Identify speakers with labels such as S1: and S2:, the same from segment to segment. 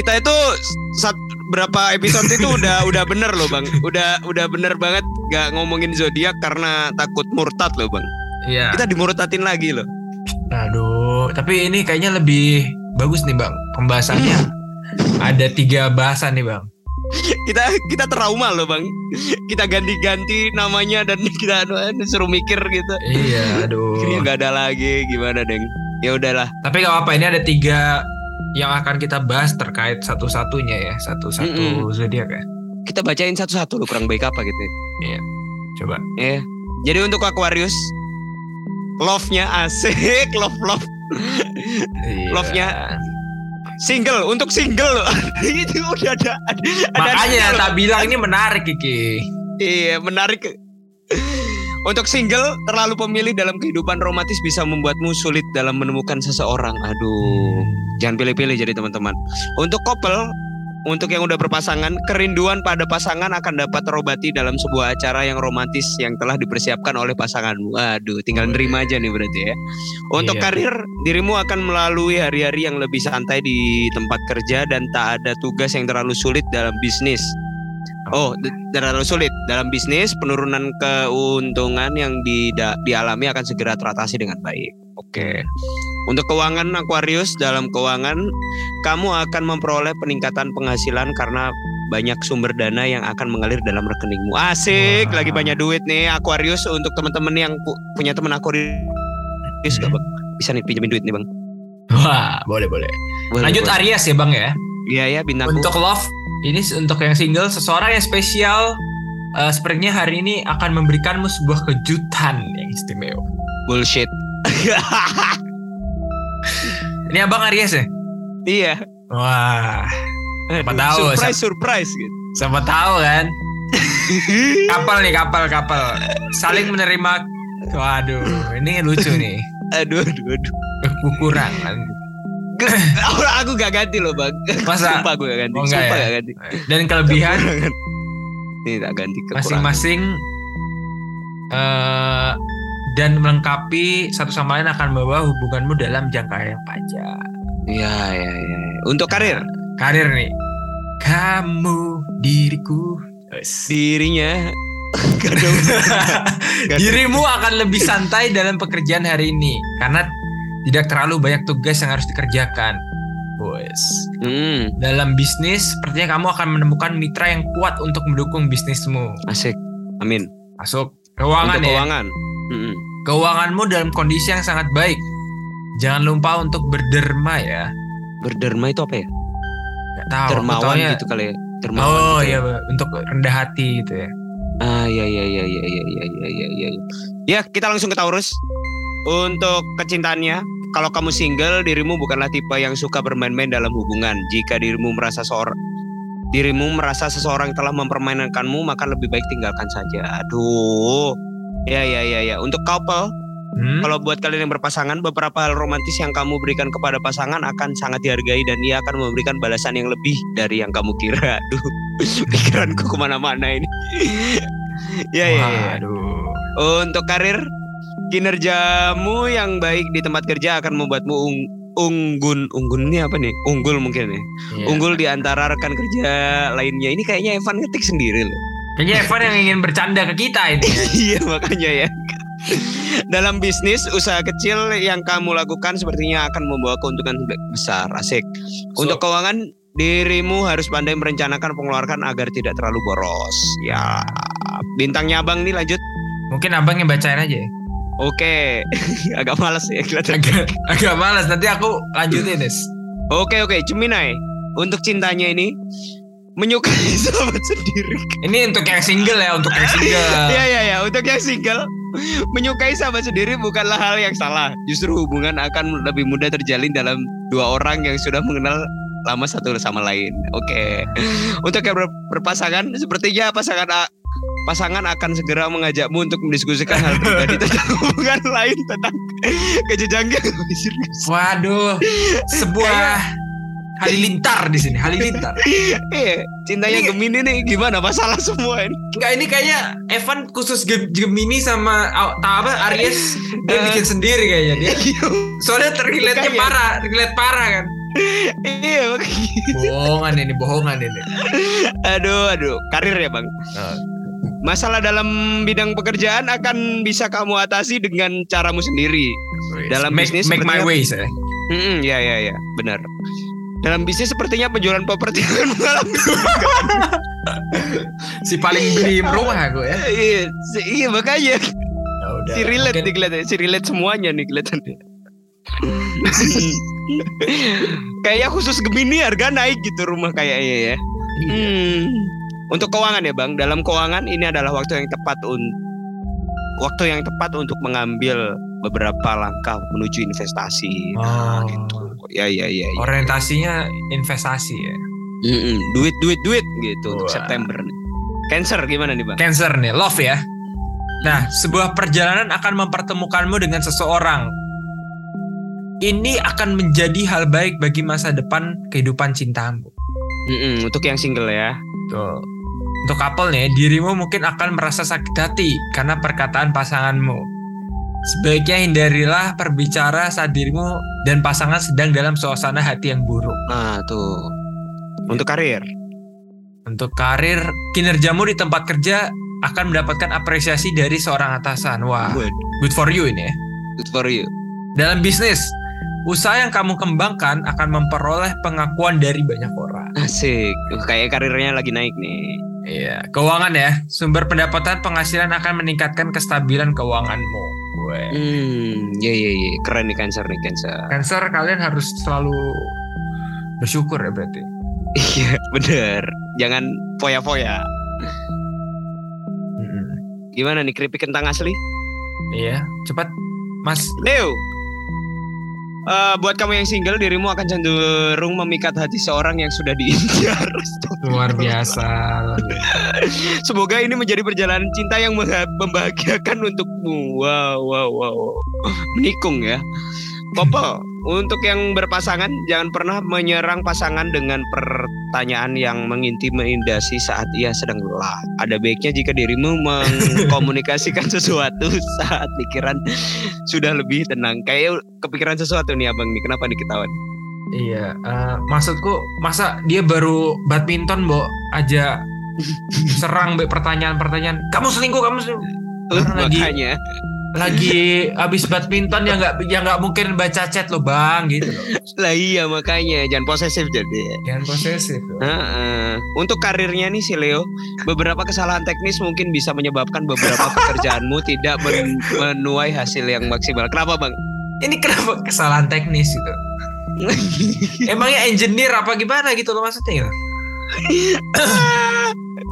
S1: kita itu saat berapa episode itu udah udah bener loh bang udah udah bener banget gak ngomongin zodiak karena takut murtad loh bang
S2: Iya.
S1: kita dimurtadin lagi loh
S2: Aduh, tapi ini kayaknya lebih bagus nih bang. Pembahasannya ada tiga bahasan nih bang.
S1: kita kita trauma loh bang kita ganti-ganti namanya dan kita anu, anu, suruh mikir gitu
S2: Iya, aduh.
S1: akhirnya nggak ada lagi gimana deng ya udahlah
S2: Tapi gak apa-apa, ini ada tiga yang akan kita bahas terkait satu-satunya ya, satu-satu
S1: Mm-mm.
S2: zodiak ya.
S1: kita bacain satu-satu loh kurang baik apa gitu
S2: Coba.
S1: ya jadi untuk Aquarius love-nya asik love love
S2: Iya.
S1: Love-nya single untuk single itu udah ada ada
S2: Makanya
S1: ada
S2: tak bilang ini menarik Kiki.
S1: Iya, menarik. Untuk single, terlalu pemilih dalam kehidupan romantis bisa membuatmu sulit dalam menemukan seseorang. Aduh, jangan pilih-pilih jadi teman-teman. Untuk couple, untuk yang udah berpasangan, kerinduan pada pasangan akan dapat terobati dalam sebuah acara yang romantis yang telah dipersiapkan oleh pasanganmu. Aduh, tinggal nerima aja nih berarti ya. Untuk
S2: Iya.
S1: karir, dirimu akan melalui hari-hari yang lebih santai di tempat kerja dan tak ada tugas yang terlalu sulit dalam bisnis. Oh, terlalu sulit dalam bisnis. Penurunan keuntungan yang dida- dialami akan segera teratasi dengan baik. Oke. Untuk keuangan Aquarius dalam keuangan, kamu akan memperoleh peningkatan penghasilan karena banyak sumber dana yang akan mengalir dalam rekeningmu. Asik,
S2: Wah.
S1: lagi banyak duit nih Aquarius untuk teman-teman yang pu- punya teman Aquarius gak, Bang? Bisa nih pinjemin duit nih, Bang.
S2: Wah, boleh boleh.
S1: Boleh,
S2: Lanjut
S1: boleh.
S2: Aries ya bang ya.
S1: Iya ya, bintangku.
S2: Untuk love, ini untuk yang single, seseorang yang spesial eh, sepertinya hari ini akan memberikanmu sebuah kejutan yang istimewa.
S1: bullshit.
S2: Ini abang Aries ya?
S1: iya.
S2: Wah, Siapa
S1: Aduh,
S2: tahu,
S1: surprise surprise gitu.
S2: siapa tahu kan? Kapal nih, kapal, kapal. Saling menerima. Waduh, ini lucu nih.
S1: aduh, aduh, aduh.
S2: Kurang kan.
S1: aku gak ganti loh bang.
S2: Masa?
S1: Sumpah gue gak ganti.
S2: Oh, enggak
S1: Sumpah
S2: ya?
S1: gak ganti.
S2: Dan kelebihan
S1: Ini tak ganti
S2: masing-masing eh dan melengkapi satu sama lain akan membawa hubunganmu dalam jangka yang panjang.
S1: Iya, iya, iya. Untuk karir,
S2: Karir nih. Kamu diriku.
S1: Dirinya.
S2: Dirimu akan lebih santai dalam pekerjaan hari ini karena tidak terlalu banyak tugas yang harus dikerjakan. Wes.
S1: Hmm,
S2: Dalam bisnis, sepertinya kamu akan menemukan mitra yang kuat untuk mendukung bisnismu.
S1: asik. Amin.
S2: Masuk keuangan
S1: Untuk
S2: ya.
S1: keuangan. Mm-mm.
S2: Keuanganmu dalam kondisi yang sangat baik. Jangan lupa untuk berderma ya.
S1: Berderma itu apa ya?
S2: Gak tahu.
S1: Dermawan
S2: taunya-
S1: gitu kali ya. Dermawan.
S2: Oh
S1: gitu
S2: iya,
S1: ya.
S2: Mbak. untuk rendah hati gitu ya.
S1: Ah, iya, iya, iya, iya, iya, iya, iya, iya, iya. Ya, kita langsung ke Taurus. Untuk kecintaannya, kalau kamu single, dirimu bukanlah tipe yang suka bermain-main dalam hubungan. Jika dirimu merasa seorang dirimu merasa seseorang telah mempermainkanmu, maka lebih baik tinggalkan saja. Aduh. Ya, ya, ya, ya. Untuk couple,
S2: Hmm?
S1: kalau buat kalian yang berpasangan, beberapa hal romantis yang kamu berikan kepada pasangan akan sangat dihargai dan ia akan memberikan balasan yang lebih dari yang kamu kira. Aduh, pikiranku ke mana-mana ini. ya, ya, ya.
S2: Waduh.
S1: Untuk karir, kinerjamu yang baik di tempat kerja akan membuatmu ung- unggun. Unggun ini apa nih? Unggul mungkin ya.
S2: Iya.
S1: Unggul di antara rekan kerja lainnya. Ini kayaknya Evan ngetik sendiri loh.
S2: Kayaknya Evan yang ingin bercanda ke kita ini. ya.
S1: iya makanya ya. Dalam bisnis, usaha kecil yang kamu lakukan sepertinya akan membawa keuntungan besar. Asik. Untuk
S2: So-
S1: keuangan, dirimu harus pandai merencanakan pengeluaran agar tidak terlalu boros. Ya, bintangnya abang nih lanjut.
S2: Mungkin abang yang bacain aja. ya.
S1: Oke, agak malas ya kelihatan.
S2: Agak, agak malas. Nanti aku lanjutin Des.
S1: Oke oke, Gemini. Untuk cintanya ini menyukai sahabat sendiri.
S2: Ini untuk yang single ya, untuk yang single.
S1: Iya iya iya, untuk yang single menyukai sahabat sendiri bukanlah hal yang salah. Justru hubungan akan lebih mudah terjalin dalam dua orang yang sudah mengenal lama satu sama lain. Oke. Untuk yang ber- berpasangan, sepertinya pasangan pasangan akan segera mengajakmu untuk mendiskusikan hal pribadi tentang hubungan lain tentang serius.
S2: Waduh, sebuah halilintar di sini, halilintar.
S1: Iya, cintanya
S2: Ini-
S1: Gemini nih gimana? Masalah semua ini.
S2: Enggak ini kayaknya Evan khusus Gem- Gemini sama oh, apa Aries dia
S1: Eh.
S2: bikin sendiri kayaknya dia. Soalnya terlihatnya
S1: Makanya.
S2: parah, terlihat parah kan.
S1: iya
S2: bohongan ini bohongan ini
S1: aduh aduh karir ya bang
S2: Oh.
S1: Masalah dalam bidang pekerjaan akan bisa kamu atasi dengan caramu sendiri. Dalam
S2: make,
S1: bisnis
S2: make my
S1: sepertinya-
S2: ways ya
S1: Hmm, ya ya ya benar. Dalam bisnis sepertinya penjualan properti akan mengalami
S2: si paling beli rumah aku ya.
S1: Iya si- iya makanya.
S2: Ya udah,
S1: si relate
S2: mungkin-
S1: nih kelihatannya si relate semuanya nih kelihatannya kayaknya khusus Gemini harga naik gitu rumah kayaknya ya.
S2: Iya.
S1: Hmm. Untuk keuangan ya Bang, dalam keuangan ini adalah waktu yang tepat un waktu yang tepat untuk mengambil beberapa langkah menuju investasi. Nah,
S2: Oh.
S1: gitu. Ya ya ya. ya.
S2: orientasinya investasi ya
S1: Mm-mm. Duit duit duit gitu untuk
S2: Wah.
S1: September nih. Cancer gimana nih Bang?
S2: Cancer nih, love ya. Nah, sebuah perjalanan akan mempertemukanmu dengan seseorang. Ini akan menjadi hal baik bagi masa depan kehidupan cintamu.
S1: Mm-mm. Untuk yang single ya.
S2: Tuh. Untuk couple nih, dirimu mungkin akan merasa sakit hati karena perkataan pasanganmu. Sebaiknya hindarilah berbicara saat dirimu dan pasangan sedang dalam suasana hati yang buruk.
S1: Nah, tuh. Untuk karir.
S2: Untuk karir, kinerjamu di tempat kerja akan mendapatkan apresiasi dari seorang atasan. Wah,
S1: Good.
S2: good for you ini ya.
S1: Good for you.
S2: Dalam bisnis, usaha yang kamu kembangkan akan memperoleh pengakuan dari banyak orang.
S1: Asik. Kayak karirnya lagi naik nih.
S2: Iya, keuangan ya. Sumber pendapatan penghasilan akan meningkatkan kestabilan keuanganmu. Gue.
S1: Hmm, ya ya ya. Keren nih Cancer nih Cancer.
S2: Cancer kalian harus selalu bersyukur ya berarti.
S1: Iya, bener. Jangan foya-foya. Gimana nih keripik kentang asli?
S2: Iya, cepat Mas.
S1: Leo. Eh, buat kamu yang single, dirimu akan cenderung memikat hati seorang yang sudah diincar.
S2: Luar biasa.
S1: Semoga ini menjadi perjalanan cinta yang membahagiakan untukmu. Wow, wow, wow. Menikung ya. Couple, untuk yang berpasangan jangan pernah menyerang pasangan dengan pertanyaan yang mengintimidasi saat ia sedang lelah. Ada baiknya jika dirimu mengkomunikasikan sesuatu saat pikiran sudah lebih tenang. Kayak kepikiran sesuatu nih abang nih. Kenapa nih ketahuan?
S2: Iya, eh, maksudku masa dia baru badminton, Bo, aja serang be pertanyaan-pertanyaan. Kamu selingkuh, kamu selingkuh. Lagi-
S1: Makanya.
S2: Lagi habis badminton ya nggak ya nggak mungkin baca chat lo, Bang, gitu loh.
S1: Lah iya makanya jangan posesif jadi.
S2: Jangan posesif. loh.
S1: Heeh. Untuk karirnya nih si Leo, beberapa kesalahan teknis mungkin bisa menyebabkan beberapa pekerjaanmu tidak men- menuai hasil yang maksimal. Kenapa bang?
S2: Ini kenapa kesalahan teknis gitu? Emangnya engineer apa gimana gitu loh maksudnya? gitu?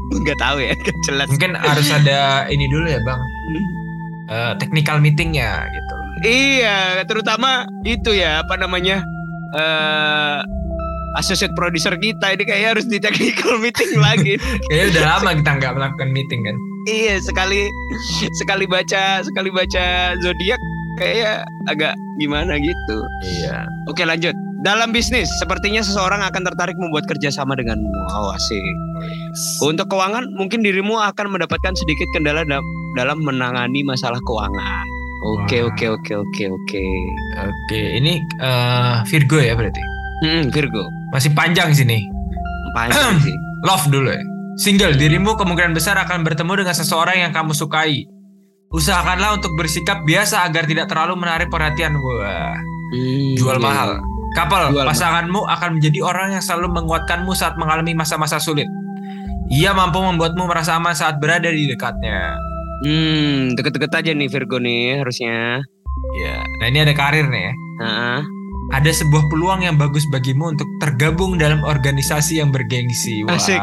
S1: Nggak tahu ya, jelas.
S2: Mungkin harus ada ini dulu ya, Bang. Eh, technical meetingnya gitu.
S1: Iya, terutama itu ya apa namanya eh associate producer kita ini kayaknya harus di technical meeting lagi.
S2: Kayaknya udah lama kita nggak melakukan meeting kan.
S1: iya, sekali sekali baca sekali baca zodiak kayaknya agak gimana gitu.
S2: Iya.
S1: Oke lanjut. Dalam bisnis, sepertinya seseorang akan tertarik membuat kerjasama denganmu. Oh, asik. Untuk keuangan, mungkin dirimu akan mendapatkan sedikit kendala da- dalam menangani masalah keuangan. Oke, oke, oke, oke, oke.
S2: Oke, ini eh, Virgo ya berarti.
S1: Hmm, Virgo.
S2: Masih panjang sini.
S1: Panjang sih.
S2: Love dulu ya. Single, dirimu kemungkinan besar akan bertemu dengan seseorang yang kamu sukai. Usahakanlah untuk bersikap biasa agar tidak terlalu menarik perhatian. Wah,
S1: Hmm,
S2: jual
S1: iya,
S2: mahal.
S1: Jual mahal.
S2: pasanganmu akan menjadi orang yang selalu menguatkanmu saat mengalami masa-masa sulit. Ia mampu membuatmu merasa aman saat berada di dekatnya.
S1: Hmm, deket-deket aja nih Virgo nih harusnya.
S2: Ya, nah ini ada karir nih ya.
S1: Heeh.
S2: Ada sebuah peluang yang bagus bagimu untuk tergabung dalam organisasi yang bergengsi. Wah.
S1: Asik.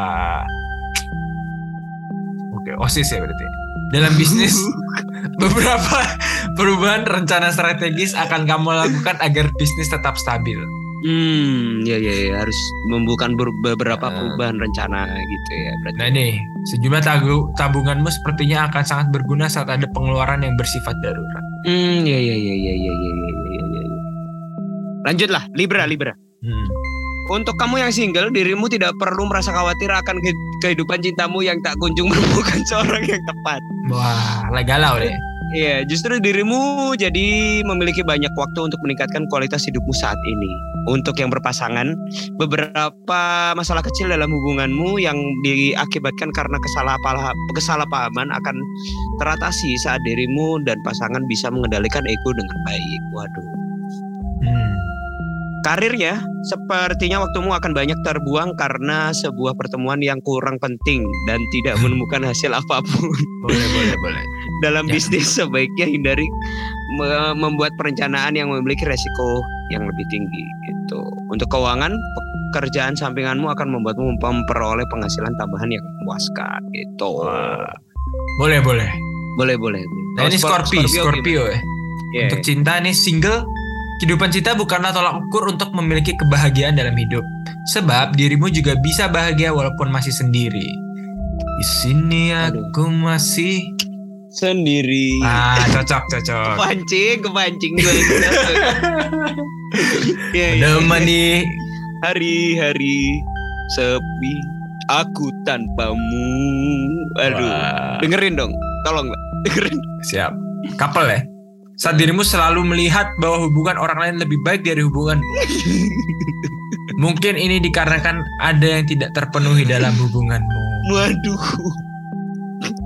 S2: Oke, OSIS ya berarti. Dalam bisnis, beberapa perubahan rencana strategis akan kamu lakukan agar bisnis tetap stabil.
S1: Hmm, ya, ya, ya harus membuka ber- beberapa
S2: Eh.
S1: perubahan rencana gitu ya. Berarti.
S2: Nah nih, sejumlah tagu- tabunganmu sepertinya akan sangat berguna saat ada pengeluaran yang bersifat darurat.
S1: Hmm, ya, ya, ya, ya, ya, ya, ya, ya. Lanjutlah, Libra, Libra.
S2: Hmm.
S1: Untuk kamu yang single, dirimu tidak perlu merasa khawatir akan ke- kehidupan cintamu yang tak kunjung menemukan seorang yang tepat.
S2: Wah, lagi galau deh.
S1: Iya, justru dirimu jadi memiliki banyak waktu untuk meningkatkan kualitas hidupmu saat ini. Untuk yang berpasangan, beberapa masalah kecil dalam hubunganmu yang diakibatkan karena kesalahpahaman akan teratasi saat dirimu dan pasangan bisa mengendalikan ego dengan baik. Waduh.
S2: Hmm.
S1: Karirnya, sepertinya waktumu akan banyak terbuang karena sebuah pertemuan yang kurang penting dan tidak menemukan hasil apa pun.
S2: Boleh, boleh, boleh.
S1: Dalam
S2: Ya.
S1: bisnis sebaiknya hindari me- membuat perencanaan yang memiliki resiko yang lebih tinggi gitu. Untuk keuangan, pekerjaan sampinganmu akan membuatmu memperoleh penghasilan tambahan yang memuaskan gitu.
S2: Wah. Boleh, boleh.
S1: Boleh, boleh.
S2: Nah, ini Scorpio,
S1: gimana?
S2: Scorpio ya.
S1: Iya,
S2: Untuk cinta nih single, kehidupan cinta bukanlah tolak ukur untuk memiliki kebahagiaan dalam hidup. Sebab dirimu juga bisa bahagia walaupun masih sendiri. Di sini aku masih
S1: sendiri.
S2: ah cocok cocok.
S1: Kepancing, kepancing gue gitu. Iya, iya.
S2: Menemani
S1: hari-hari sepi aku tanpamu. Aduh,
S2: Wah,
S1: dengerin dong, tolong dengerin.
S2: siap. Couple ya. Saat dirimu selalu melihat bahwa hubungan orang lain lebih baik dari hubungan. Mungkin ini dikarenakan ada yang tidak terpenuhi dalam hubunganmu.
S1: Waduh,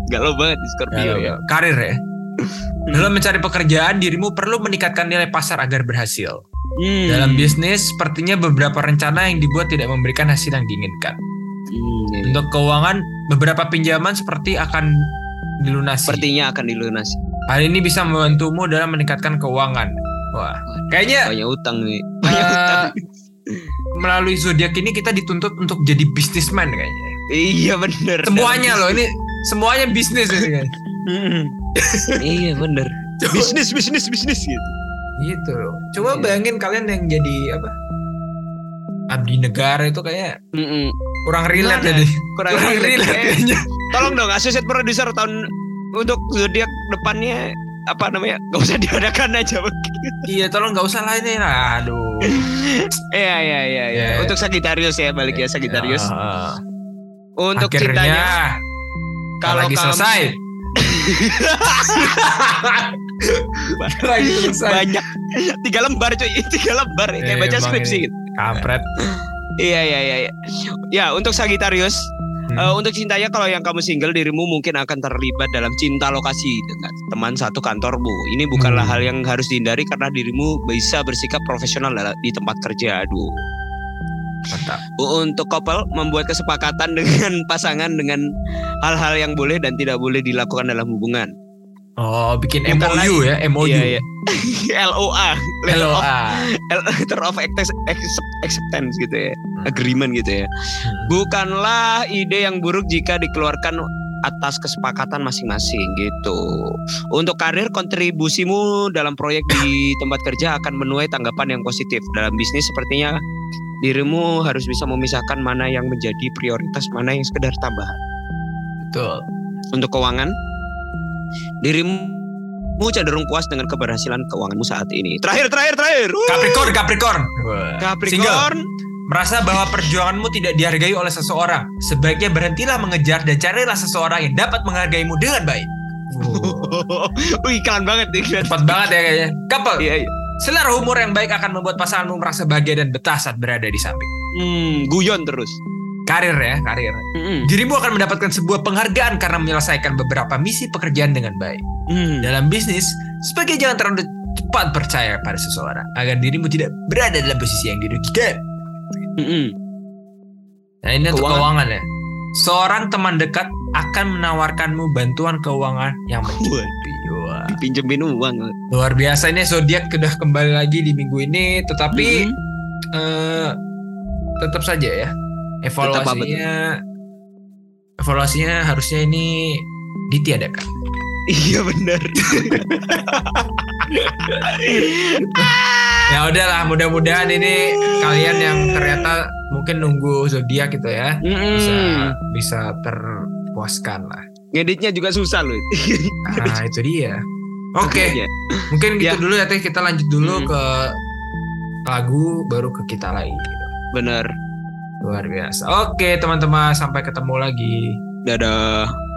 S1: galau banget di Scorpio ya.
S2: Karir ya. Dalam mencari pekerjaan, dirimu perlu meningkatkan nilai pasar agar berhasil.
S1: Hmm.
S2: Dalam bisnis, sepertinya beberapa rencana yang dibuat tidak memberikan hasil yang diinginkan.
S1: Hmm.
S2: Untuk keuangan, beberapa pinjaman seperti akan dilunasi.
S1: sepertinya akan dilunasi.
S2: Hal ini bisa membantumu dalam meningkatkan keuangan. Wah, kayaknya
S1: Banyak utang nih. Banyak
S2: Eh,
S1: utang.
S2: melalui zodiak ini kita dituntut untuk jadi bisnisman kayaknya.
S1: Iya bener.
S2: Semuanya loh, ini semuanya bisnis ini kan.
S1: Iya bener. Bisnis, bisnis, bisnis gitu.
S2: Gitu loh. Coba
S1: Iya.
S2: bayangin kalian yang jadi apa? Abdi negara itu kayak
S1: Mm-mm.
S2: kurang relate jadi.
S1: Kurang,
S2: Kurang
S1: relate.
S2: relate
S1: Eh,
S2: kayaknya.
S1: Tolong dong, asosiat produser tahun untuk zodiak depannya apa namanya? Gak usah diadakan aja.
S2: Iya, tolong nggak usah lah ini. Aduh.
S1: Iya iya iya. iya.
S2: Ya.
S1: Untuk Sagittarius ya balik ya Sagittarius.
S2: Ya.
S1: Untuk
S2: Akhirnya
S1: cintanya
S2: kalau lagi
S1: kamu-
S2: selesai. lagi selesai.
S1: banyak tiga lembar cuy tiga lembar kayak
S2: Eh,
S1: baca skripsi
S2: ini.
S1: gitu.
S2: Kampret.
S1: Iya iya iya. iya. Ya untuk Sagittarius
S2: Hmm.
S1: eh, untuk cintanya kalau yang kamu single dirimu mungkin akan terlibat dalam cinta lokasi dengan teman satu kantormu. Ini bukanlah
S2: Hmm.
S1: hal yang harus dihindari karena dirimu bisa bersikap profesional di tempat kerja. Aduh.
S2: Mantap.
S1: Untuk couple membuat kesepakatan dengan pasangan dengan hal-hal yang boleh dan tidak boleh dilakukan dalam hubungan.
S2: Oh, bikin
S1: Bukan
S2: MOU ya, MOU.
S1: Iya, iya. LOA, letter of,
S2: LOA.
S1: letter of accept- accept- acceptance gitu ya, agreement gitu ya.
S2: Hmm.
S1: Bukanlah ide yang buruk jika dikeluarkan atas kesepakatan masing-masing gitu. Untuk karir kontribusimu dalam proyek di tempat kerja akan menuai tanggapan yang positif. Dalam bisnis sepertinya dirimu harus bisa memisahkan mana yang menjadi prioritas, mana yang sekedar tambahan.
S2: Betul.
S1: Untuk keuangan, dirimu cenderung puas dengan keberhasilan keuanganmu saat ini. Terakhir, terakhir, terakhir. Uh,
S2: Capricorn, Capricorn. Single.
S1: Capricorn.
S2: Merasa bahwa perjuanganmu tidak dihargai oleh seseorang. Sebaiknya berhentilah mengejar dan carilah seseorang yang dapat menghargaimu dengan baik.
S1: Wih, iklan banget nih.
S2: Cepat banget ya kayaknya. Couple,
S1: Iya, iya.
S2: selera humor yang baik akan membuat pasanganmu merasa bahagia dan betah saat berada di samping.
S1: Hmm, guyon terus.
S2: Karir ya, karir.
S1: Mm-mm.
S2: Dirimu akan mendapatkan sebuah penghargaan karena menyelesaikan beberapa misi pekerjaan dengan baik.
S1: Hmm.
S2: Dalam bisnis, sebagai jangan terlalu cepat percaya pada seseorang agar dirimu tidak berada dalam posisi yang dirugikan.
S1: Mm-mm.
S2: Nah ini untuk
S1: Keuangan.
S2: keuangan ya. Seorang teman dekat akan menawarkanmu bantuan keuangan yang mencukupi. Wah.
S1: Pinjemin uang.
S2: Luar biasa ini zodiak sudah kembali lagi di minggu ini, tetapi
S1: Mm-mm.
S2: eh, tetap saja ya? Evaluasinya evaluasinya harusnya ini ditiadakan.
S1: Iya benar.
S2: Ya udahlah, mudah-mudahan ini kalian yang ternyata mungkin nunggu zodiak gitu ya bisa
S1: Mm-mm.
S2: bisa terpuaskan lah.
S1: Ngeditnya juga susah loh.
S2: Nah itu dia. Oke,
S1: Aja.
S2: mungkin gitu
S1: Ya.
S2: dulu ya teh kita lanjut dulu
S1: Hmm.
S2: ke lagu baru ke kita lagi. Gitu.
S1: Bener.
S2: Luar biasa. Oke teman-teman sampai ketemu lagi.
S1: Dadah.